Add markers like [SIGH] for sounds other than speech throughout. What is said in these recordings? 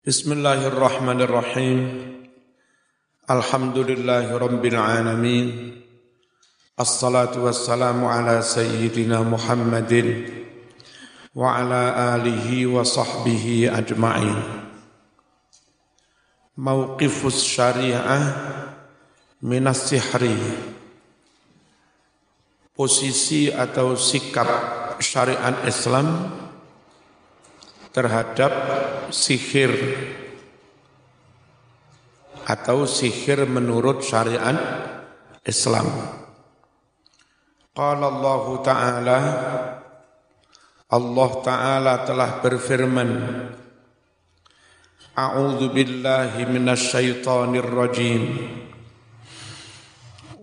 بسم الله الرحمن الرحيم الحمد لله رب العالمين الصلاة والسلام على سيدنا محمد وعلى آله وصحبه أجمعين موقف الشريعة من السحر posisi atau sikap syariat Islam terhadap sihir atau sihir menurut syariat Islam. Qala Allah Ta'ala Allah Ta'ala telah berfirman A'udzu billahi minasyaitonir rajim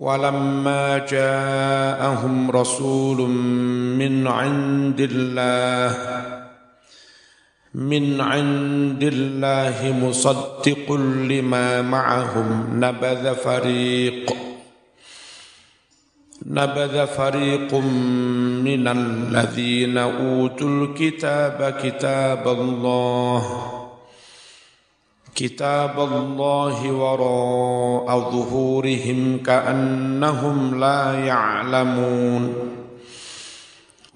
ولما جاءهم رسول من عند الله من عند الله مصدق لما معهم. نبذ فريق. نبذ فريق من الذين أوتوا الكتاب كتاب الله. كتاب الله وراء ظهورهم كأنهم لا يعلمون.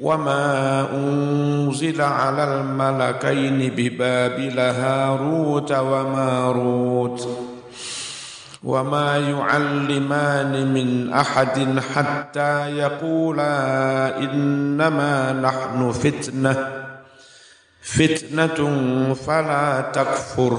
وما أنزل على الملكين ببابل هاروت وماروت وما يعلمان من أحد حتى يقولا إنما نحن فتنة فتنة فلا تكفر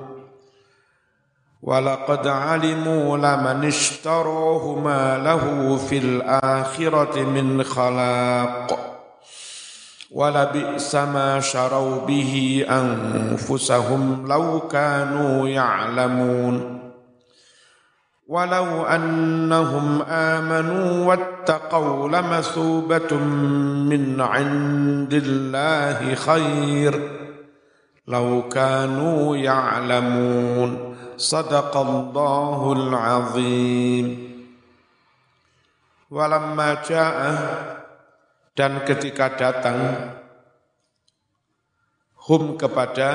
ولقد علموا لمن اشتروه ما له في الآخرة من خلاق. ولبئس ما شروا به أنفسهم لو كانوا يعلمون. ولو أنهم آمنوا واتقوا لمثوبة من عند الله خير. لو كانوا يعلمون. Sadaqallahul azim. Walamma ja'ah dan ketika datang hum kepada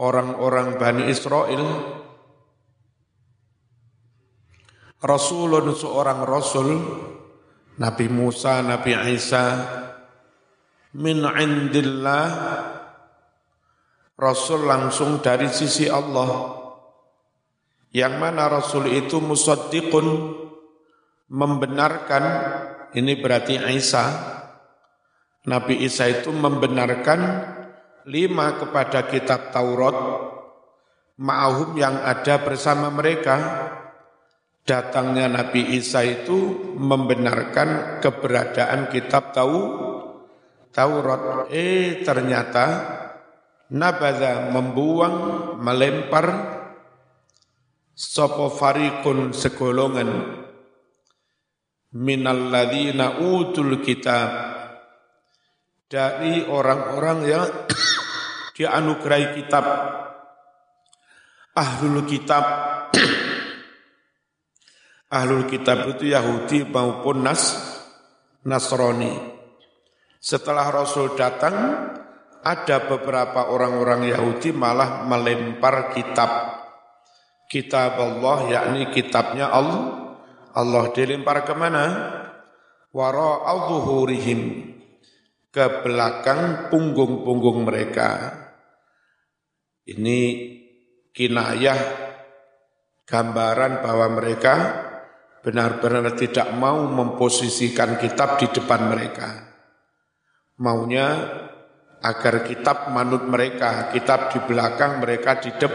orang-orang Bani Israel Rasulun seorang Rasul Nabi Musa, Nabi Isa min indillah Rasul langsung dari sisi Allah. Yang mana Rasul itu musaddiqun membenarkan ini berarti Isa. Nabi Isa itu membenarkan lima kepada kitab Taurat ma'ahum yang ada bersama mereka datangnya Nabi Isa itu membenarkan keberadaan kitab Taurat eh ternyata nabadha membuang melempar sopo farikun segolongan. Minalladzina utul kitab. Dari orang-orang yang [COUGHS] dianugerahi kitab. Ahlul kitab. [COUGHS] Ahlul kitab itu Yahudi maupun Nas Nasrani. Setelah Rasul datang ada beberapa orang-orang Yahudi malah melempar kitab. Kitab Allah yakni kitabnya Allah. Allah dilempar ke mana wara al-zuhurihim. Ke belakang punggung-punggung mereka. Ini kinayah gambaran bahwa mereka benar-benar tidak mau memposisikan kitab di depan mereka. Maunya agar kitab manut mereka, kitab di belakang mereka di de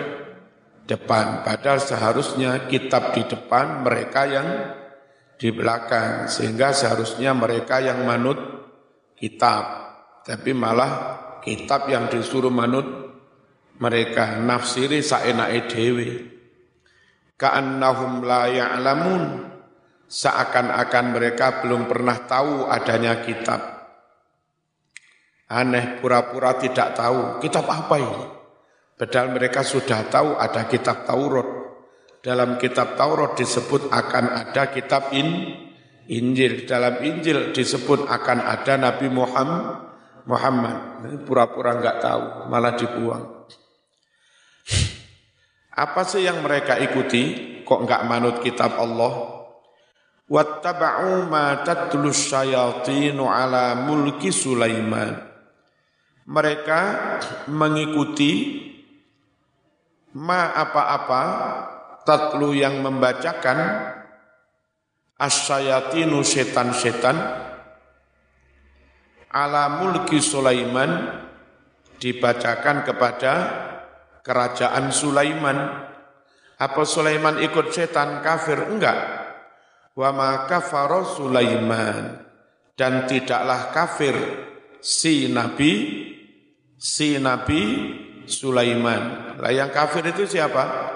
depan. Padahal seharusnya kitab di depan mereka yang di belakang. Sehingga seharusnya mereka yang manut kitab. Tapi malah kitab yang disuruh manut mereka nafsiri saenake dhewe. Ka'annahum la ya'lamun. Seakan-akan mereka belum pernah tahu adanya kitab Aneh pura-pura tidak tahu. Kitab apa ini? Padahal mereka sudah tahu ada kitab Taurat. Dalam kitab Taurat disebut akan ada kitab in, Injil. Dalam Injil disebut akan ada Nabi Muhammad. Muhammad. Pura-pura enggak tahu, malah dibuang. Apa sih yang mereka ikuti? Kok enggak manut kitab Allah? Wattaba'u ma tatlus syayatinu ala mulki Sulaiman mereka mengikuti ma apa-apa tatlu yang membacakan asyayatinu setan-setan ala mulki Sulaiman dibacakan kepada kerajaan Sulaiman. Apa Sulaiman ikut setan kafir? Enggak. Wa ma kafara Sulaiman. Dan tidaklah kafir si Nabi si Nabi Sulaiman. Lah yang kafir itu siapa?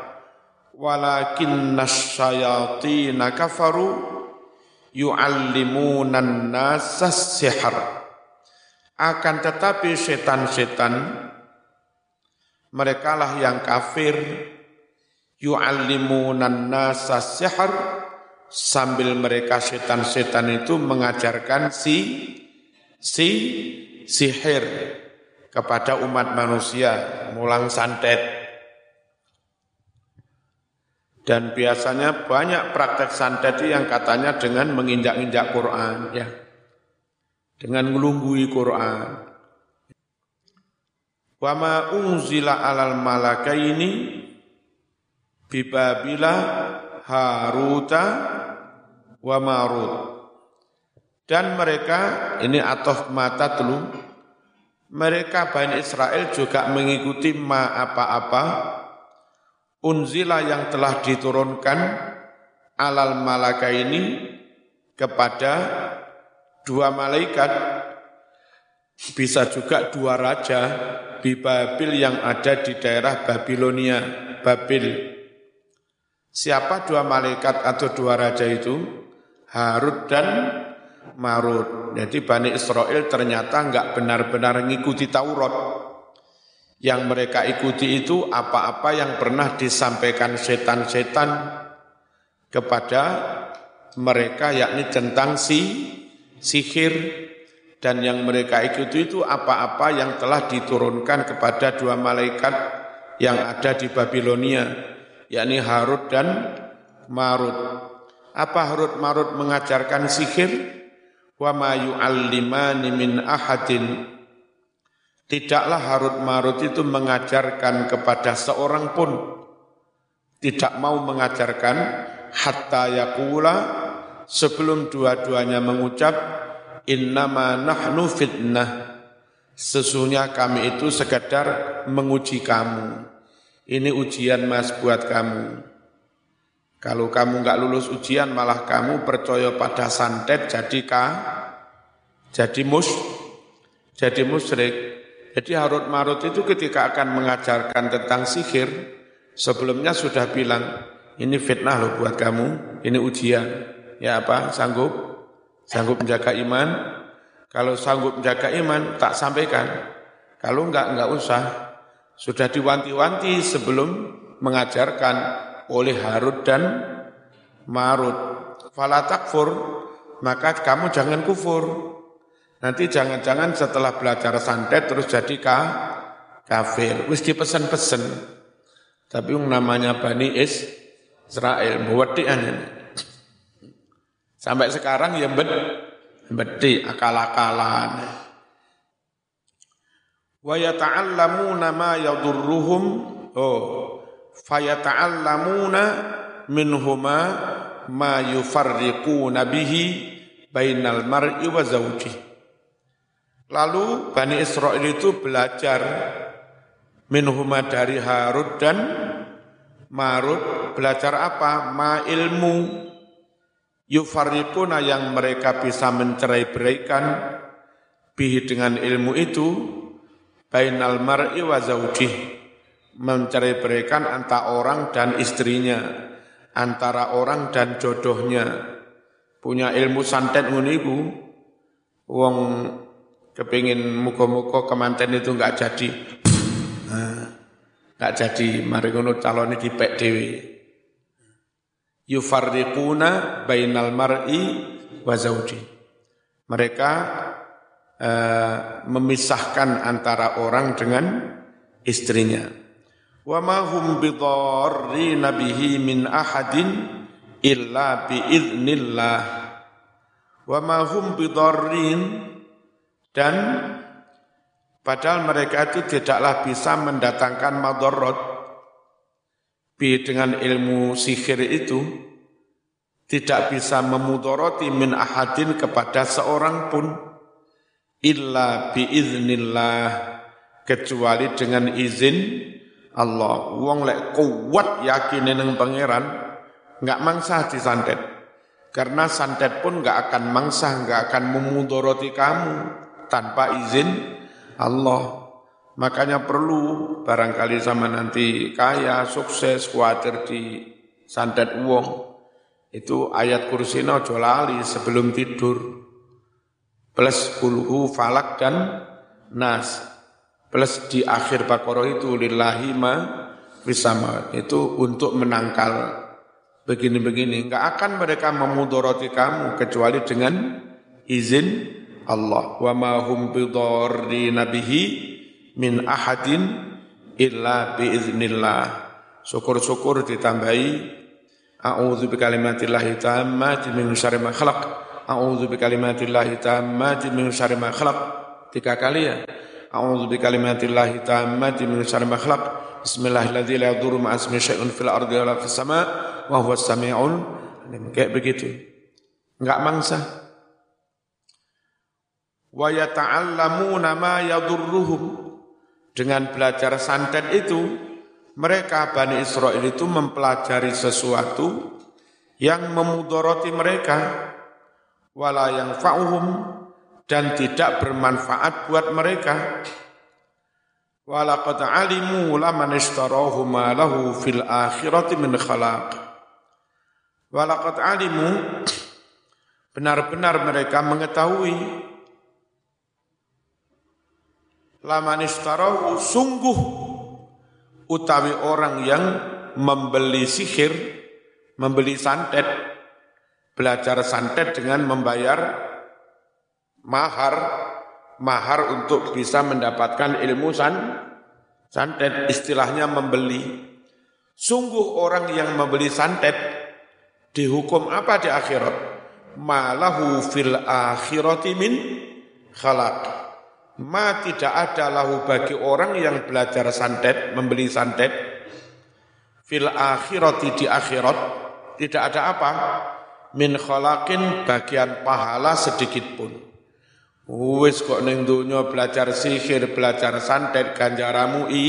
Walakin nasyayatina kafaru yu'allimunan nasas sihar. Akan tetapi setan-setan mereka lah yang kafir yu'allimunan nasas sihar sambil mereka setan-setan itu mengajarkan si si sihir kepada umat manusia, mulang santet. Dan biasanya banyak praktek santet yang katanya dengan menginjak-injak Quran, ya, dengan ngelunggui Quran. Wama unzila alal malakaini bibabila haruta wa marut. Dan mereka, ini atoh mata telu, mereka Bani Israel juga mengikuti ma apa-apa unzila yang telah diturunkan alal malaka ini kepada dua malaikat bisa juga dua raja di Babil yang ada di daerah Babilonia, Babil. Siapa dua malaikat atau dua raja itu? Harut dan Marut. Jadi Bani Israel ternyata enggak benar-benar mengikuti Taurat. Yang mereka ikuti itu apa-apa yang pernah disampaikan setan-setan kepada mereka yakni tentang si sihir dan yang mereka ikuti itu apa-apa yang telah diturunkan kepada dua malaikat yang ada di Babilonia yakni Harut dan Marut. Apa Harut Marut mengajarkan sihir? Wa ma yu'allimani min ahadin. Tidaklah Harut Marut itu mengajarkan kepada seorang pun. Tidak mau mengajarkan hatta yakula sebelum dua-duanya mengucap innama nahnu fitnah. Sesungguhnya kami itu sekedar menguji kamu. Ini ujian mas buat kamu kalau kamu nggak lulus ujian malah kamu percaya pada santet jadi kah? Jadi mus jadi musyrik. Jadi Harut Marut itu ketika akan mengajarkan tentang sihir sebelumnya sudah bilang ini fitnah loh buat kamu, ini ujian. Ya apa? Sanggup? Sanggup menjaga iman? Kalau sanggup menjaga iman tak sampaikan. Kalau enggak enggak usah. Sudah diwanti-wanti sebelum mengajarkan oleh Harut dan Marut. Fala takfur, maka kamu jangan kufur. Nanti jangan-jangan setelah belajar santet terus jadi ka, kafir. Wis dipesan-pesan. Tapi yang namanya Bani Is, Israel, muwadian ini. Sampai sekarang ya bed, bedi akal-akalan. Wa yata'allamuna ma yadurruhum. Oh, fayata'allamuna minhuma ma yufarriquna bihi bainal mar'i wa zawji. Lalu Bani Israel itu belajar minhuma dari Harut dan Marut belajar apa? Ma ilmu yufarriquna yang mereka bisa mencerai-beraikan bihi dengan ilmu itu bainal mar'i wa zawjih mencerai-beraikan antara orang dan istrinya antara orang dan jodohnya. Punya ilmu santet nguniku wong kepingin muka-muka kemanten itu enggak jadi. Enggak jadi mari ngono calon di pek dewi yufarriquna bainal mar'i wa zawji. Mereka uh, memisahkan antara orang dengan istrinya wa ma hum bidarrina bihi min ahadin illa biiznillah. Wa ma hum bidarrin. Dan padahal mereka itu tidaklah bisa mendatangkan madorot. Bi dengan ilmu sihir itu tidak bisa memudoroti min ahadin kepada seorang pun illa biiznillah kecuali dengan izin Allah wong lek kuat yakin neng pangeran nggak mangsa di santet karena santet pun nggak akan mangsa nggak akan memudoroti kamu tanpa izin Allah. Makanya perlu barangkali sama nanti kaya sukses khawatir di santet wong. Itu ayat kursi ojo lali sebelum tidur. Plus kulhu falak dan nas plus di akhir Baqarah itu lillahi ma fisama itu untuk menangkal begini-begini. Enggak akan mereka memudoroti kamu kecuali dengan izin Allah. Wa ma hum bidarrina bihi min ahadin illa biiznillah. Syukur-syukur ditambahi. A'udzu bikalimatillahi tammati min syarri ma khalaq. A'udzu bikalimatillahi tammati min syarri ma khalaq. Tiga kali ya A'udzu bikalimatillahi tammati min syarri ma khalaq. Fil ardi wa la fis. Kayak begitu. Enggak mangsa. Wa yata'allamuna ma yadurruhum. Dengan belajar santet itu, mereka Bani Israel itu mempelajari sesuatu yang memudoroti mereka wala yang fa'uhum dan tidak bermanfaat buat mereka. Walaqad alimu laman ishtarahu ma lahu fil akhirati min khalaq. Walaqad alimu benar-benar mereka mengetahui laman ishtarahu sungguh utawi orang yang membeli sihir, membeli santet, belajar santet dengan membayar mahar mahar untuk bisa mendapatkan ilmu san santet istilahnya membeli. Sungguh orang yang membeli santet dihukum apa di akhirat? Malahu fil akhirati min khalaq. Ma tidak ada lahu bagi orang yang belajar santet membeli santet fil akhirati di akhirat tidak ada apa? Min khalaqin bagian pahala sedikit pun Wis kok ning donya belajar sihir, belajar santet ganjaramu i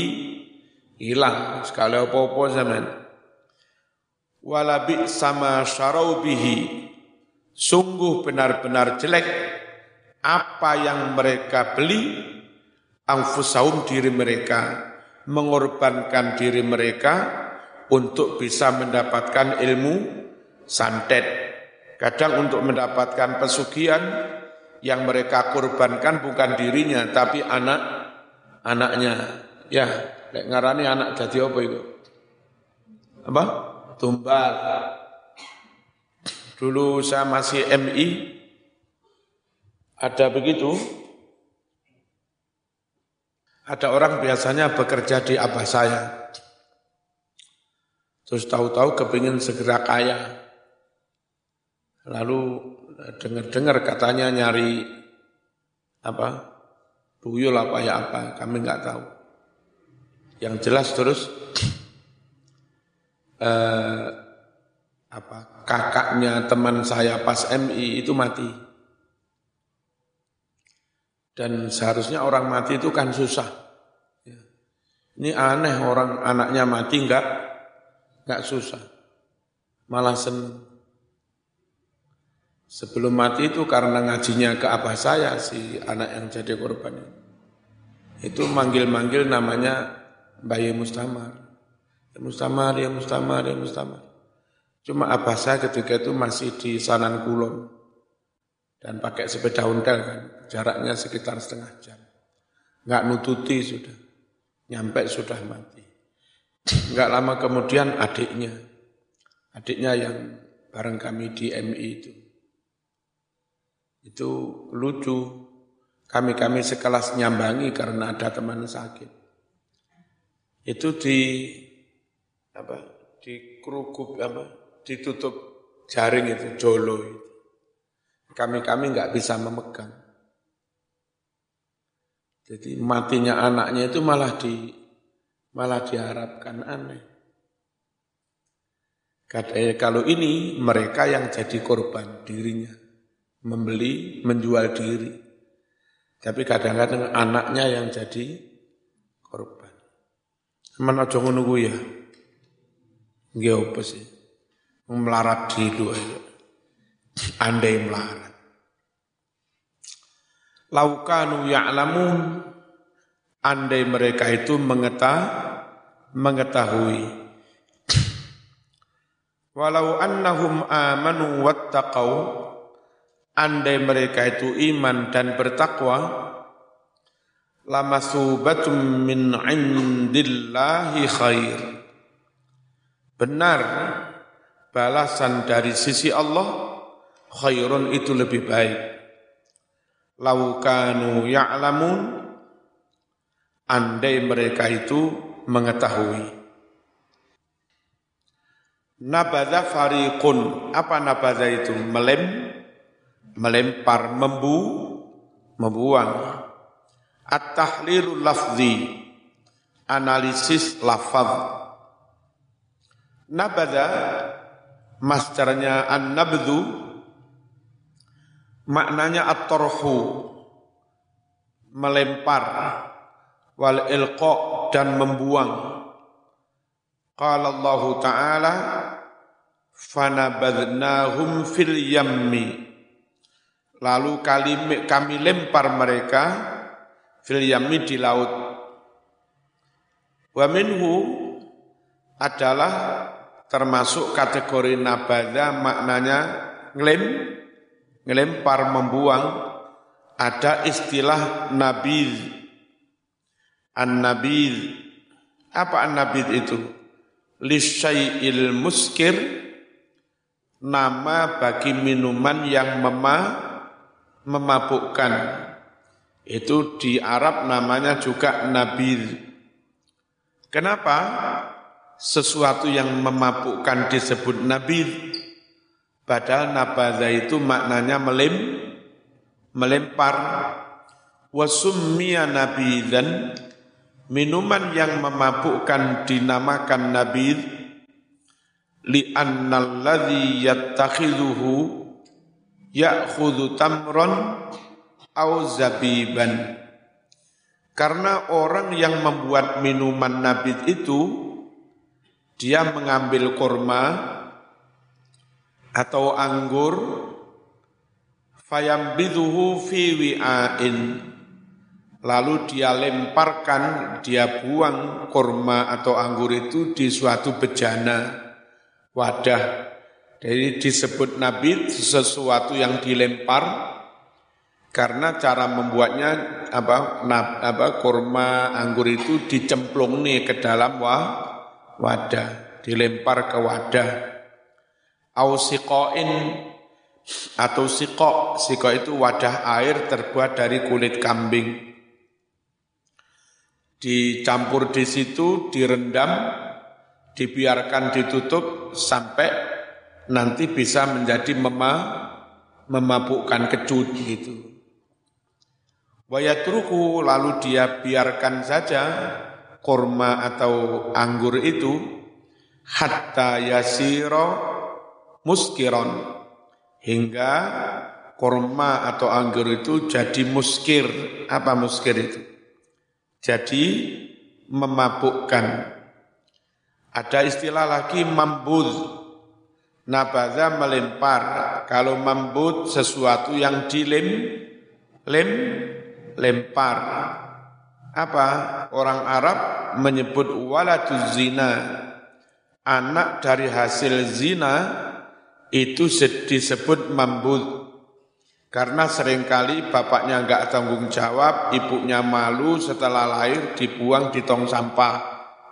hilang sekali apa-apa zaman. Wala bi sama syarau bihi. Sungguh benar-benar jelek apa yang mereka beli angfusaum diri mereka mengorbankan diri mereka untuk bisa mendapatkan ilmu santet. Kadang untuk mendapatkan pesugihan, yang mereka korbankan bukan dirinya tapi anak anaknya. Ya lek ngarani anak jadi apa itu? Apa? Tumbal. Dulu saya masih MI ada begitu? Ada orang biasanya bekerja di abah saya. Terus tahu-tahu kepingin segera kaya. Lalu dengar-dengar katanya nyari apa buyul apa ya apa kami nggak tahu yang jelas terus [CLEARS THROAT] eh, apa kakaknya teman saya pas MI itu mati. Dan seharusnya orang mati itu kan susah. Ya. Ini aneh orang anaknya mati enggak enggak susah. Malah senang. Sebelum mati itu karena ngajinya ke abah saya si anak yang jadi korban itu. Itu manggil-manggil namanya Bayi Mustamar. Ya Mustamar, ya Mustamar, ya Mustamar. Cuma abah saya ketika itu masih di Sanan Kulon dan pakai sepeda ontel kan, jaraknya sekitar setengah jam. Nggak nututi sudah, nyampe sudah mati. Nggak lama kemudian adiknya, adiknya yang bareng kami di MI itu, itu lucu. Kami-kami sekelas nyambangi karena ada teman sakit. Itu di apa? Di kerukup apa? ditutup jaring itu, jolo itu. Kami-kami nggak bisa memegang. Jadi matinya anaknya itu malah di malah diharapkan aneh. Katanya kalau ini mereka yang jadi korban dirinya, membeli, menjual diri. Tapi kadang-kadang anaknya yang jadi korban. Mana jangan nunggu ya? Nggih apa sih? melarat di itu andai melarat laukanu ya'lamun andai mereka itu mengetah mengetahui walau annahum amanu wattaqau andai mereka itu iman dan bertakwa lamasubatum min indillahi khair benar balasan dari sisi Allah khairun itu lebih baik. Laukanu ya'lamun andai mereka itu mengetahui. Nabadha fariqun. Apa nabadha itu? Melem, melempar, membu, membuang. At-tahlilul lafzi. Analisis lafaz. Nabadha Masdarnya an-nabdhu maknanya at-tarhu melempar wal ilqa dan membuang. Qala Allah Ta'ala fanabadnahum fil yammi lalu kami, kami lempar mereka fil yammi di laut wa minhu adalah termasuk kategori nabada maknanya ngelem, ngelempar, membuang. Ada istilah nabil. An-nabil. Apa an-nabil itu? Lisyai'il muskir, nama bagi minuman yang mema, memabukkan. Itu di Arab namanya juga nabil. Kenapa? sesuatu yang memabukkan disebut nabi padahal nabadha itu maknanya melem melempar wasummiya dan minuman yang memabukkan dinamakan nabi li annalladhi yattakhidhuhu ya'khudhu tamron au zabiban. Karena orang yang membuat minuman nabid itu dia mengambil kurma atau anggur fayambiduhu fi wi'ain. Lalu dia lemparkan dia buang kurma atau anggur itu di suatu bejana wadah jadi disebut nabi sesuatu yang dilempar karena cara membuatnya apa nab, apa kurma anggur itu dicemplung nih ke dalam wah wadah, dilempar ke wadah. Au siqoin atau siqo, siqo itu wadah air terbuat dari kulit kambing. Dicampur di situ, direndam, dibiarkan ditutup sampai nanti bisa menjadi mema, memabukkan kecut gitu. Wayatruku lalu dia biarkan saja kurma atau anggur itu hatta yasiro muskiron hingga korma atau anggur itu jadi muskir. Apa muskir itu? Jadi memabukkan. Ada istilah lagi mambud. Nabadha melempar. Kalau mambud sesuatu yang dilem, lem, lempar. Apa? Orang Arab menyebut waladuz zina. Anak dari hasil zina itu disebut mambud. Karena sering kali bapaknya enggak tanggung jawab, ibunya malu setelah lahir dibuang di tong sampah,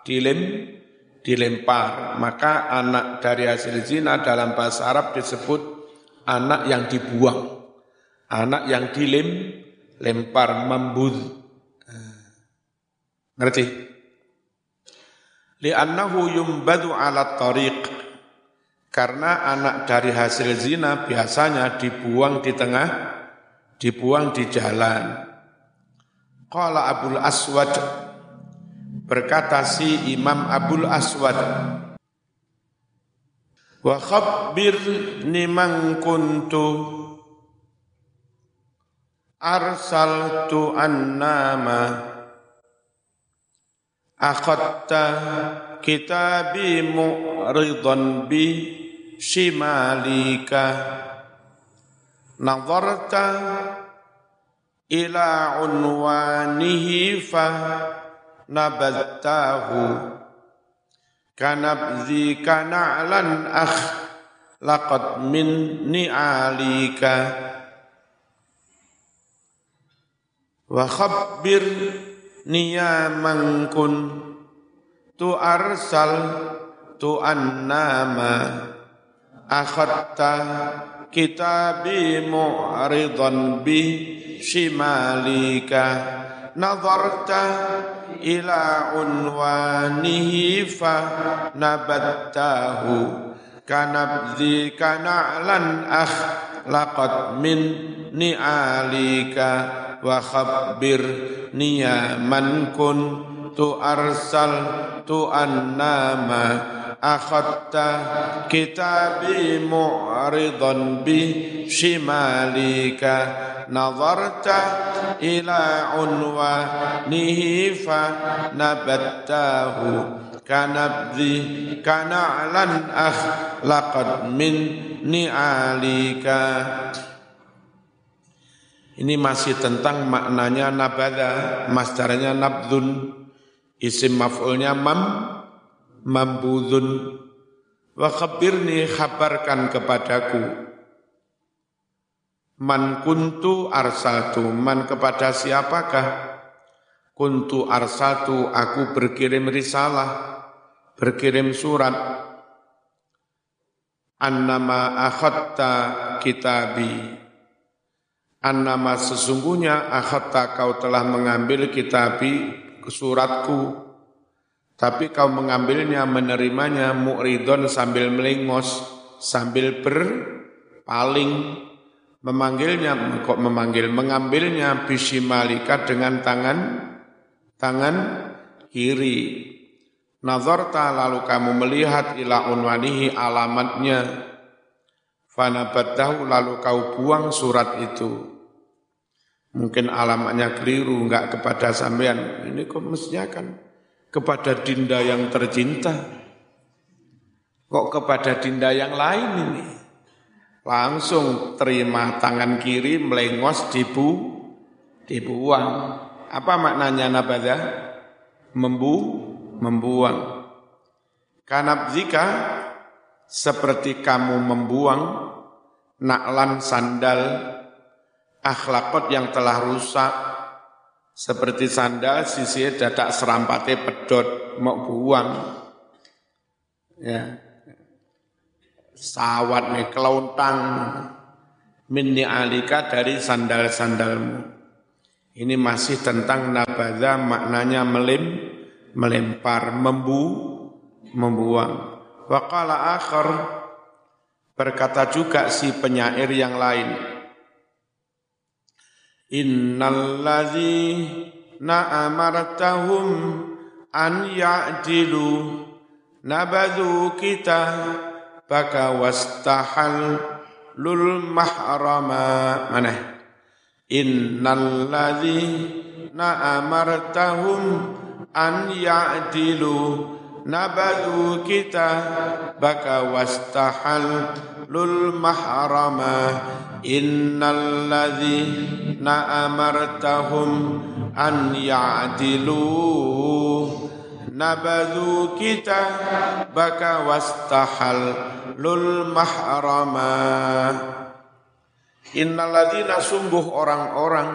dilem, dilempar. Maka anak dari hasil zina dalam bahasa Arab disebut anak yang dibuang. Anak yang dilem, lempar, membud. Ngerti? Li'annahu yumbadu ala tariq karena anak dari hasil zina biasanya dibuang di tengah, dibuang di jalan. Qala Abul Aswad berkata si Imam Abul Aswad wa khabbirni man kuntu arsaltu annama akhadta kitabi mu'ridan bi shimalika nazarta ila unwanihi fa nabadtahu kanabzi kana'lan akh laqad min ni'alika wa khabbir niyaman kun tu arsal tu annama akhadta kitabi ila unwanihi fa nabattahu kanabzi kana'lan akhlaqat min ni'alika wa khabbir niyaman kun tu arsal tu annama akhadta kitabi mu'ridan bi shimalika nazarta ila unwanihi fa nabattahu kanabdi kana'lan akhlaqad min ni'alika ini masih tentang maknanya nabada, masdarnya nabdun, isim maf'ulnya mam, mambudun wa khabirni khabarkan kepadaku man kuntu arsaltu. Man kepada siapakah? Kuntu arsaltu aku berkirim risalah berkirim surat. Annama akhatta kitabi. Annama sesungguhnya akhatta kau telah mengambil kitabi suratku. Tapi kau mengambilnya, menerimanya mu'ridon sambil melingos, sambil berpaling, memanggilnya, kok memanggil, mengambilnya bisimalika dengan tangan tangan kiri. Nazarta lalu kamu melihat ila unwanihi alamatnya. Fanabatahu lalu kau buang surat itu. Mungkin alamatnya keliru, enggak kepada sampean. Ini kok mestinya kan kepada dinda yang tercinta. Kok kepada dinda yang lain ini? Langsung terima tangan kiri melengos dibu, dibuang. Apa maknanya nabada? Membu, membuang. Karena jika seperti kamu membuang naklan sandal akhlakot yang telah rusak seperti sandal sisi dadak serampate pedot mau buang ya sawat nih kelontang minni alika dari sandal-sandalmu. Ini masih tentang nabadha maknanya melim melempar membu membuang. Waqala akhar berkata juga si penyair yang lain. Amartahum an ya'dilu nabadhu kita baka wastahal lul mahrama. Mana? Innal na amartahum an ya'dilu. Nabadu kita baka wastahal lul mahrama. Innal na amartahum an ya'dilu nabadhu kita baka wastahal lul mahrama. Innalladzina sumbuh orang-orang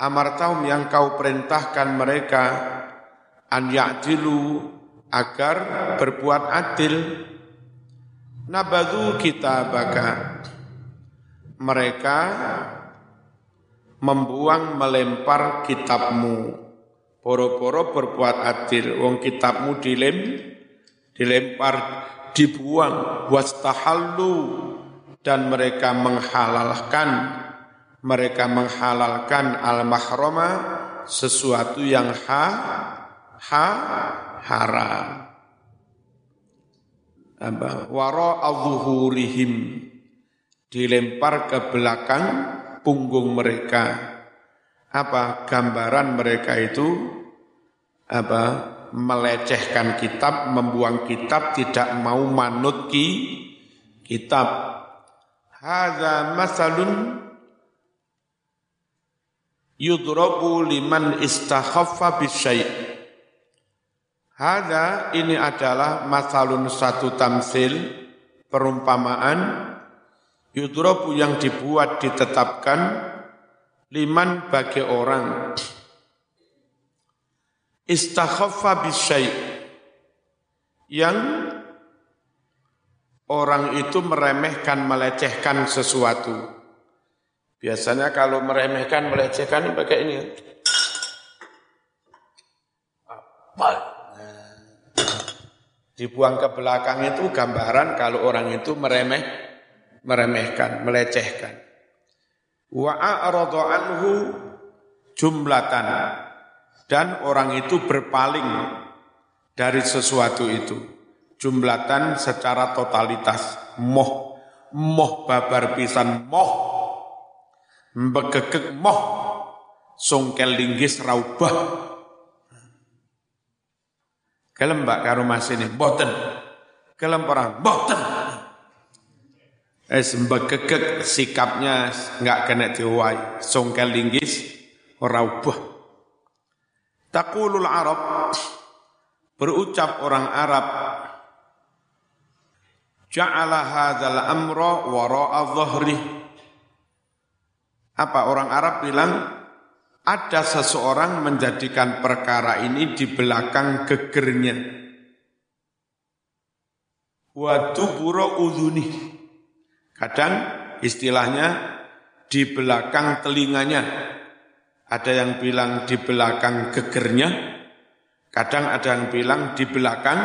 amartahum yang kau perintahkan mereka an ya'dilu agar berbuat adil. Nabadhu kita baka mereka membuang melempar kitabmu Poro-poro berbuat adil, wong kitabmu dilem, dilempar, dibuang, wastahallu. Dan mereka menghalalkan mereka menghalalkan al-mahrama sesuatu yang ha ha haram. Apa? Al-zuhurihim dilempar ke belakang punggung mereka apa gambaran mereka itu apa melecehkan kitab, membuang kitab, tidak mau manut ki kitab. Hadza masalun yudrabu liman istakhaffa bisyai' Hadza ini adalah masalun satu tamsil perumpamaan yudrabu yang dibuat ditetapkan liman bagi orang. Istakhaffa bisyai. Yang orang itu meremehkan melecehkan sesuatu. Biasanya kalau meremehkan melecehkan pakai ini. Apa? Dibuang ke belakang itu gambaran kalau orang itu meremeh meremehkan melecehkan wa a'radu anhu jumlatan. Dan orang itu berpaling dari sesuatu itu. Jumlatan secara totalitas. Moh. Moh babar pisan. Moh. Mbegegek moh. Songkel linggis raubah. Kelem mbak karo mas ini, boten. Kelem orang, boten es mbekekek sikapnya nggak kena diwai. Songkel linggis ora ubah. Taqulul arab berucap orang Arab ja'ala hadzal amra wara'a dhahri. Apa orang Arab bilang ada seseorang menjadikan perkara ini di belakang gegernya. Wa dubura udhuni Kadang istilahnya di belakang telinganya. Ada yang bilang di belakang gegernya, kadang ada yang bilang di belakang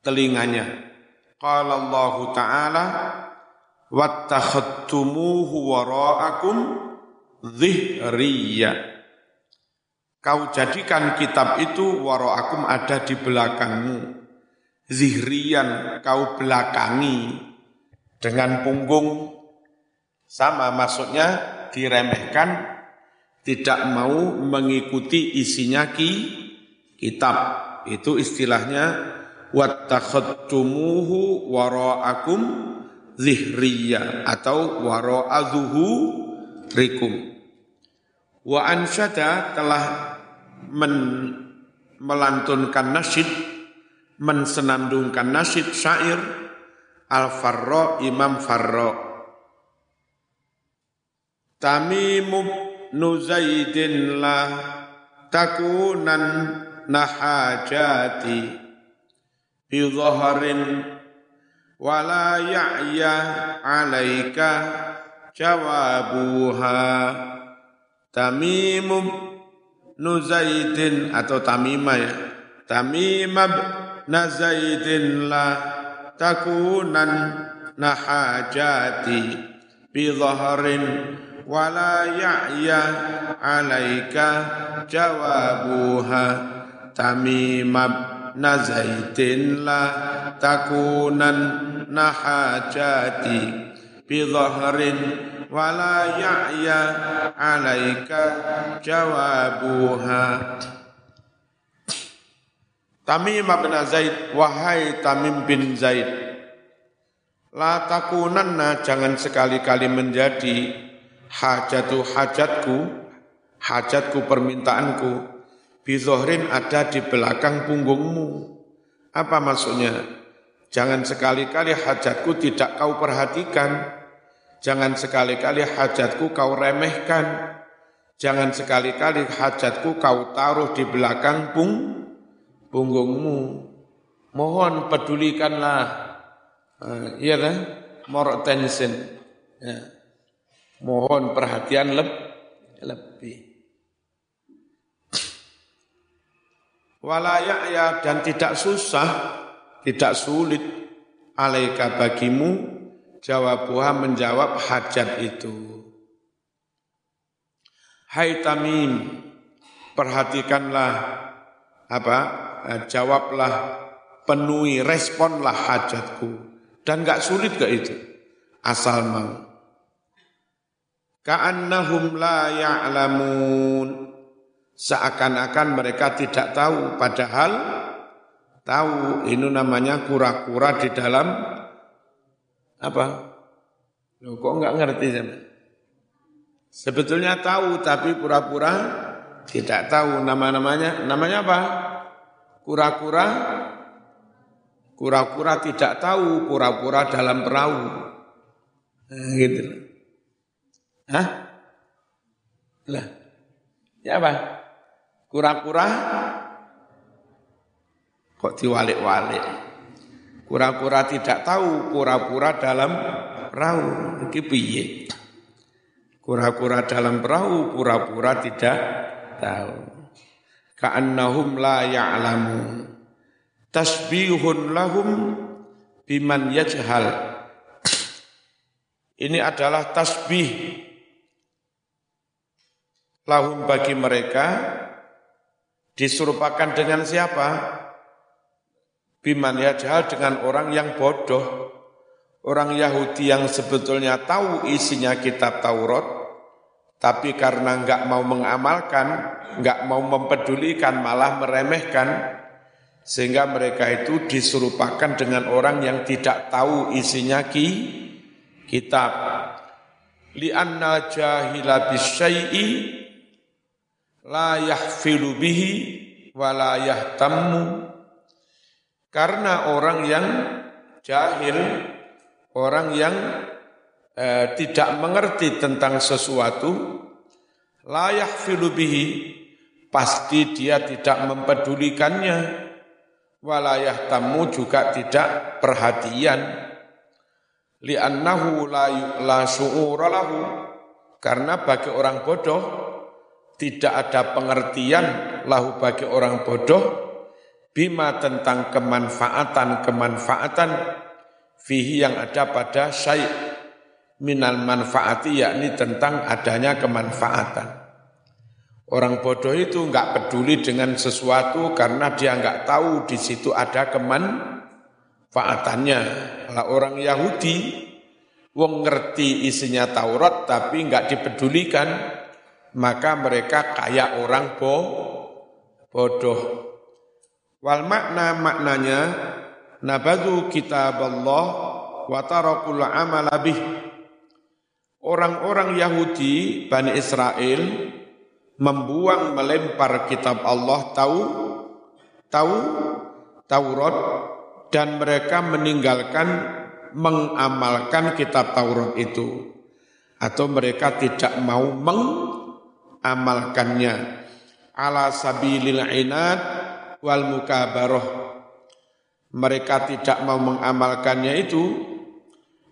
telinganya. Qala Allah Ta'ala, وَاتَّخَذْتُمُوهُ وَرَاءَكُمْ ظِهْرِيَّ Kau jadikan kitab itu wara'akum ada di belakangmu. Zihrian kau belakangi dengan punggung. Sama maksudnya diremehkan tidak mau mengikuti isinya ki kitab. Itu istilahnya wattakhadtumuhu wara'akum zihriya atau wara'adhuhu rikum wa ansyada telah men, melantunkan nasyid mensenandungkan nasyid syair Al-Farra Imam Farra. Tamimub Nuzaidin la takunan nahajati bi dhaharin wala ya'ya alaika jawabuha. Tamimub nuzaidin atau tamimah ya. Tamimab nazaidin la takunan nahajati bi dhahrin wala ya'ya alaika jawabuha tamimab nazaitin la takunan nahajati bidhahrin wala ya'ya alaika jawabuha Tamim bin Zaid wahai Tamim bin Zaid la takunanna jangan sekali-kali menjadi hajatu hajatku hajatku permintaanku bizohrin ada di belakang punggungmu. Apa maksudnya? Jangan sekali-kali hajatku tidak kau perhatikan. Jangan sekali-kali hajatku kau remehkan. Jangan sekali-kali hajatku kau taruh di belakang pung, punggungmu. Mohon pedulikanlah. Uh, iya kan? More attention. Ya. Mohon perhatian leb, lebih. walayakya dan tidak susah, tidak sulit alaika bagimu jawabuha menjawab hajat itu. Hai Tamim, perhatikanlah apa? Eh, jawablah, penuhi, responlah hajatku. Dan gak sulit gak itu? Asal mau. Ka'annahum la ya'lamun seakan-akan mereka tidak tahu padahal tahu ini namanya kura-kura di dalam apa Loh, kok enggak ngerti sama sebetulnya tahu tapi pura-pura tidak tahu nama-namanya namanya apa kura-kura kura-kura tidak tahu pura-pura dalam perahu nah, gitu Hah? Lah, ya apa? Kura-kura kok diwalik-walik. Kura-kura tidak tahu, kura-kura dalam perahu. Iki piye? Kura-kura dalam perahu, pura-pura tidak tahu. Ka'annahum la ya'lamun. Tasbihun lahum biman yajhal. Ini adalah tasbih lahum bagi mereka Diserupakan dengan siapa? Biman yajhal dengan orang yang bodoh. Orang Yahudi yang sebetulnya tahu isinya kitab Taurat, tapi karena enggak mau mengamalkan, enggak mau mempedulikan, malah meremehkan, sehingga mereka itu diserupakan dengan orang yang tidak tahu isinya ki, kitab. Li'anna jahila bisyai'i la yahfilu bihi wa la yahtammu karena orang yang jahil orang yang eh, tidak mengerti tentang sesuatu la yahfilu bihi pasti dia tidak mempedulikannya. Walayah tamu juga tidak perhatian. Li'annahu la, la su'ura lahu karena bagi orang bodoh tidak ada pengertian lahu bagi orang bodoh bima tentang kemanfaatan-kemanfaatan fihi yang ada pada syai' minal manfaati yakni tentang adanya kemanfaatan. Orang bodoh itu enggak peduli dengan sesuatu karena dia enggak tahu di situ ada kemanfaatannya. Kalau orang Yahudi, wong ngerti isinya Taurat tapi enggak dipedulikan, maka mereka kayak orang bo, bodoh. Wal makna maknanya nabadu kitab Allah wa tarakul amala. Orang-orang Yahudi Bani Israel membuang melempar kitab Allah tahu tahu Taurat dan mereka meninggalkan mengamalkan kitab Taurat itu. Atau mereka tidak mau meng amalkannya ala sabilil inad wal mukabaroh. Mereka tidak mau mengamalkannya itu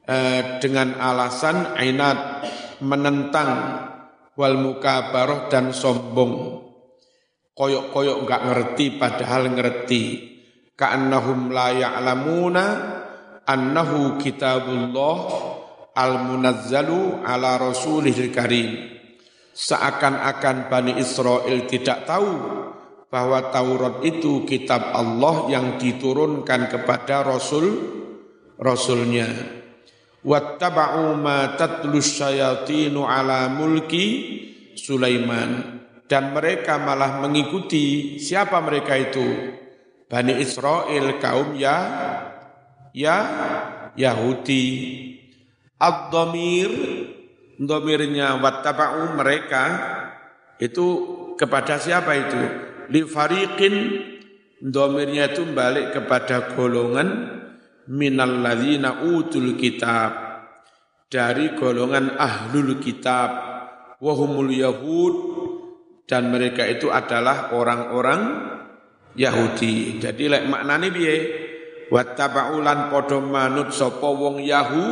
eh, dengan alasan inad menentang wal mukabaroh dan sombong. Koyok-koyok enggak ngerti padahal ngerti. Ka'annahum la ya'lamuna annahu kitabullah al-munazzalu ala rasulihil karim. Seakan-akan Bani Israel tidak tahu bahwa Taurat itu kitab Allah yang diturunkan kepada Rasul Rasulnya. Wattaba'u ma tatlus syayatinu ala mulki Sulaiman. Dan mereka malah mengikuti siapa mereka itu? Bani Israel kaum ya ya Yahudi. Ad-dhamir dhamirnya wattaba'u mereka itu kepada siapa itu? Li fariqin dhamirnya itu balik kepada golongan minal ladzina utul kitab dari golongan ahlul kitab wahumul yahud dan mereka itu adalah orang-orang Yahudi. Jadi lek maknane piye? Wattaba'ulan padha manut sapa wong Yahu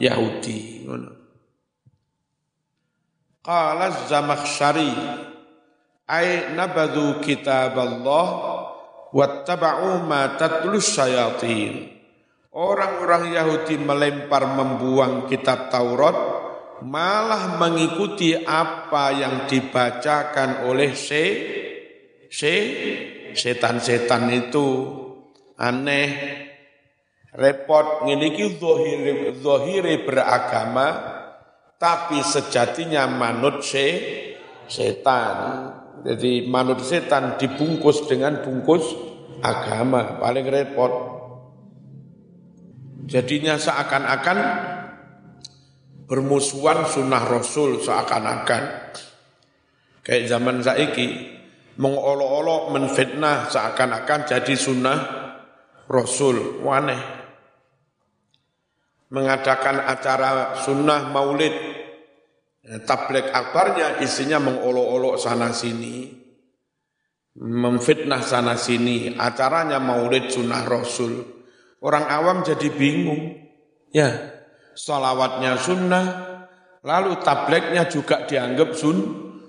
Yahudi ngono. Qala Zamakhsyari ay nabadu kitab Allah wattaba'u ma tatlus syayatin. Orang-orang Yahudi melempar membuang kitab Taurat malah mengikuti apa yang dibacakan oleh se se setan-setan itu. Aneh. Repot. Ngene iki zahire zahire beragama tapi sejatinya manut se setan. Jadi manut setan dibungkus dengan bungkus agama. Paling repot Jadinya seakan-akan bermusuhan sunnah Rasul seakan-akan. Kayak zaman saiki mengolok-olok menfitnah seakan-akan jadi sunnah Rasul. Waneh. Mengadakan acara sunnah maulid. Tablek akbarnya isinya mengolok-olok sana sini. Memfitnah sana sini. Acaranya maulid sunnah Rasul Orang awam jadi bingung. Ya, salawatnya sunnah, lalu tableknya juga dianggap sun,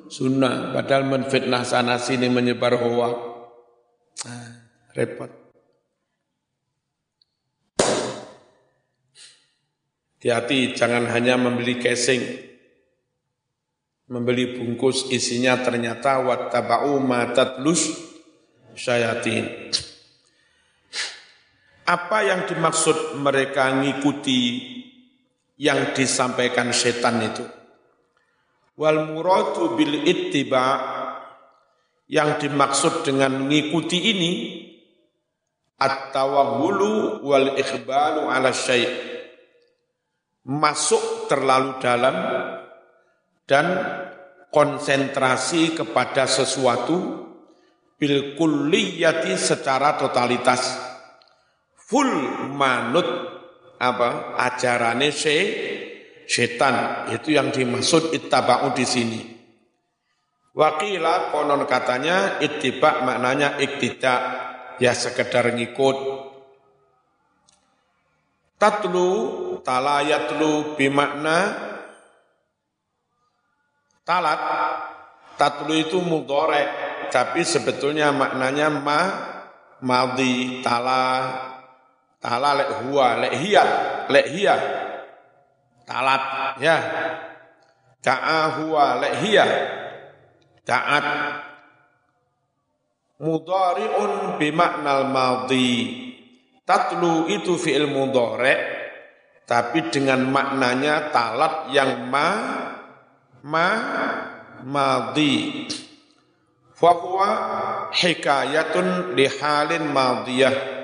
sunnah. Padahal menfitnah sana sini menyebar hoa. Nah, repot. Hati-hati jangan hanya membeli casing, membeli bungkus isinya ternyata wattaba'u ma tatlus syayatin. Apa yang dimaksud mereka ngikuti yang disampaikan setan itu? Wal muradu bil ittiba. Yang dimaksud dengan mengikuti ini at-tawahhulu wal ikhbalu ala syai' masuk terlalu dalam dan konsentrasi kepada sesuatu bil kulliyati secara totalitas full manut. Apa? Ajarane se setan. Itu yang dimaksud ittaba'u di sini. Wakila konon katanya ittiba maknanya iktidak ya sekedar ngikut. Tatlu talayatlu bimakna. Talat. Tatlu itu mudorek tapi sebetulnya maknanya ma madhi tala Tala lek huwa, lek hiya, lek hiya. Talat, ya. Ta'a huwa, lek hiya. Ta'at. Mudari'un bimaknal madhi. Tatlu itu fi'il mudhari' tapi dengan maknanya talat yang ma ma madhi. Fahuwa hikayatun lihalin madiyah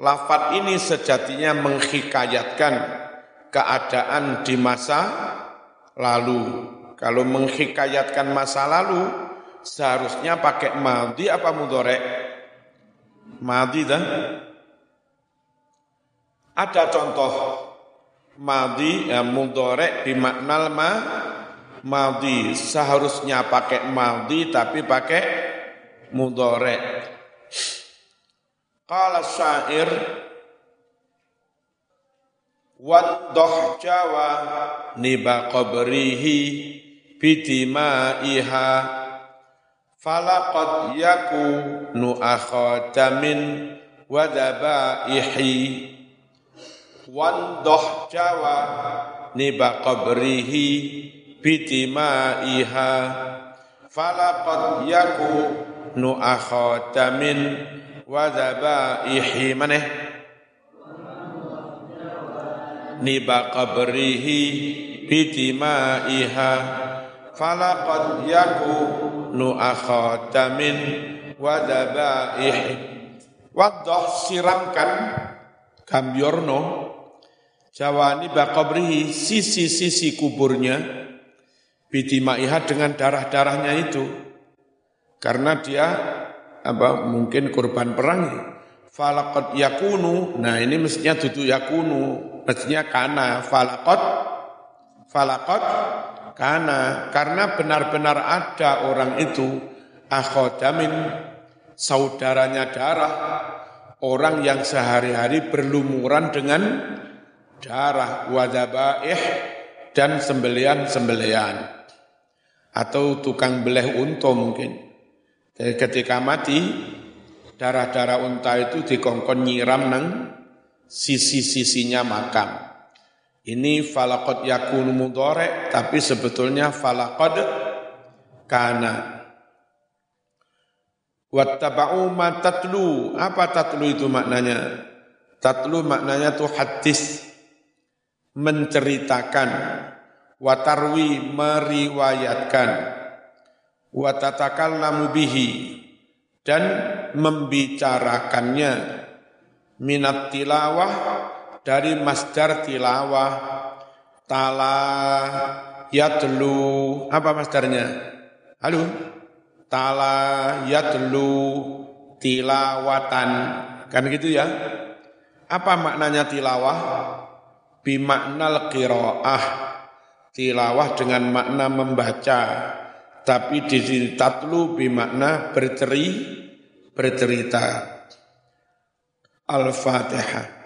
Lafat ini sejatinya menghikayatkan keadaan di masa lalu. Kalau menghikayatkan masa lalu, seharusnya pakai madi apa mudorek? Madi dan ada contoh madi ya, mudorek bimaknal ma madi seharusnya pakai madi tapi pakai mudorek Qala syair Waddoh jawa niba qabrihi bidima'iha falaqad yakunu akhatamin wadabaihi. Waddoh jawa niba qabrihi bidima'iha falaqad yakunu nu akhatamin wa zabaihi maneh niba qabrihi bitimaiha. Falaqad yakunu akhatamin wa zabaihi wadah siramkan Kamyorno Jawani bakabrihi sisi-sisi kuburnya Bidimaiha dengan darah-darahnya itu. Karena dia apa mungkin korban perang falakot yakunu nah ini mestinya duduk yakunu mestinya kana. Falakot falakot kana. Karena benar-benar ada orang itu akhodamin saudaranya darah orang yang sehari-hari berlumuran dengan darah wadabaih dan sembelian-sembelian. Atau tukang beleh unta mungkin jadi ketika mati, darah-darah unta itu dikongkon nyiram nang sisi-sisinya makam. Ini falakot yakun mudore, tapi sebetulnya falakot kana. Wattaba'u ma tatlu. Apa tatlu itu maknanya? Tatlu maknanya tuh hadis menceritakan watarwi meriwayatkan wa bihi. Dan membicarakannya minat tilawah dari masdar tilawah. Tala yatlu apa masdarnya? Halo? Tala yatlu tilawatan. Kan gitu ya? Apa maknanya tilawah? Bimaknal qiraah. Tilawah dengan makna membaca tapi di sini tatlu bimakna berceri bercerita. Al-Fatihah.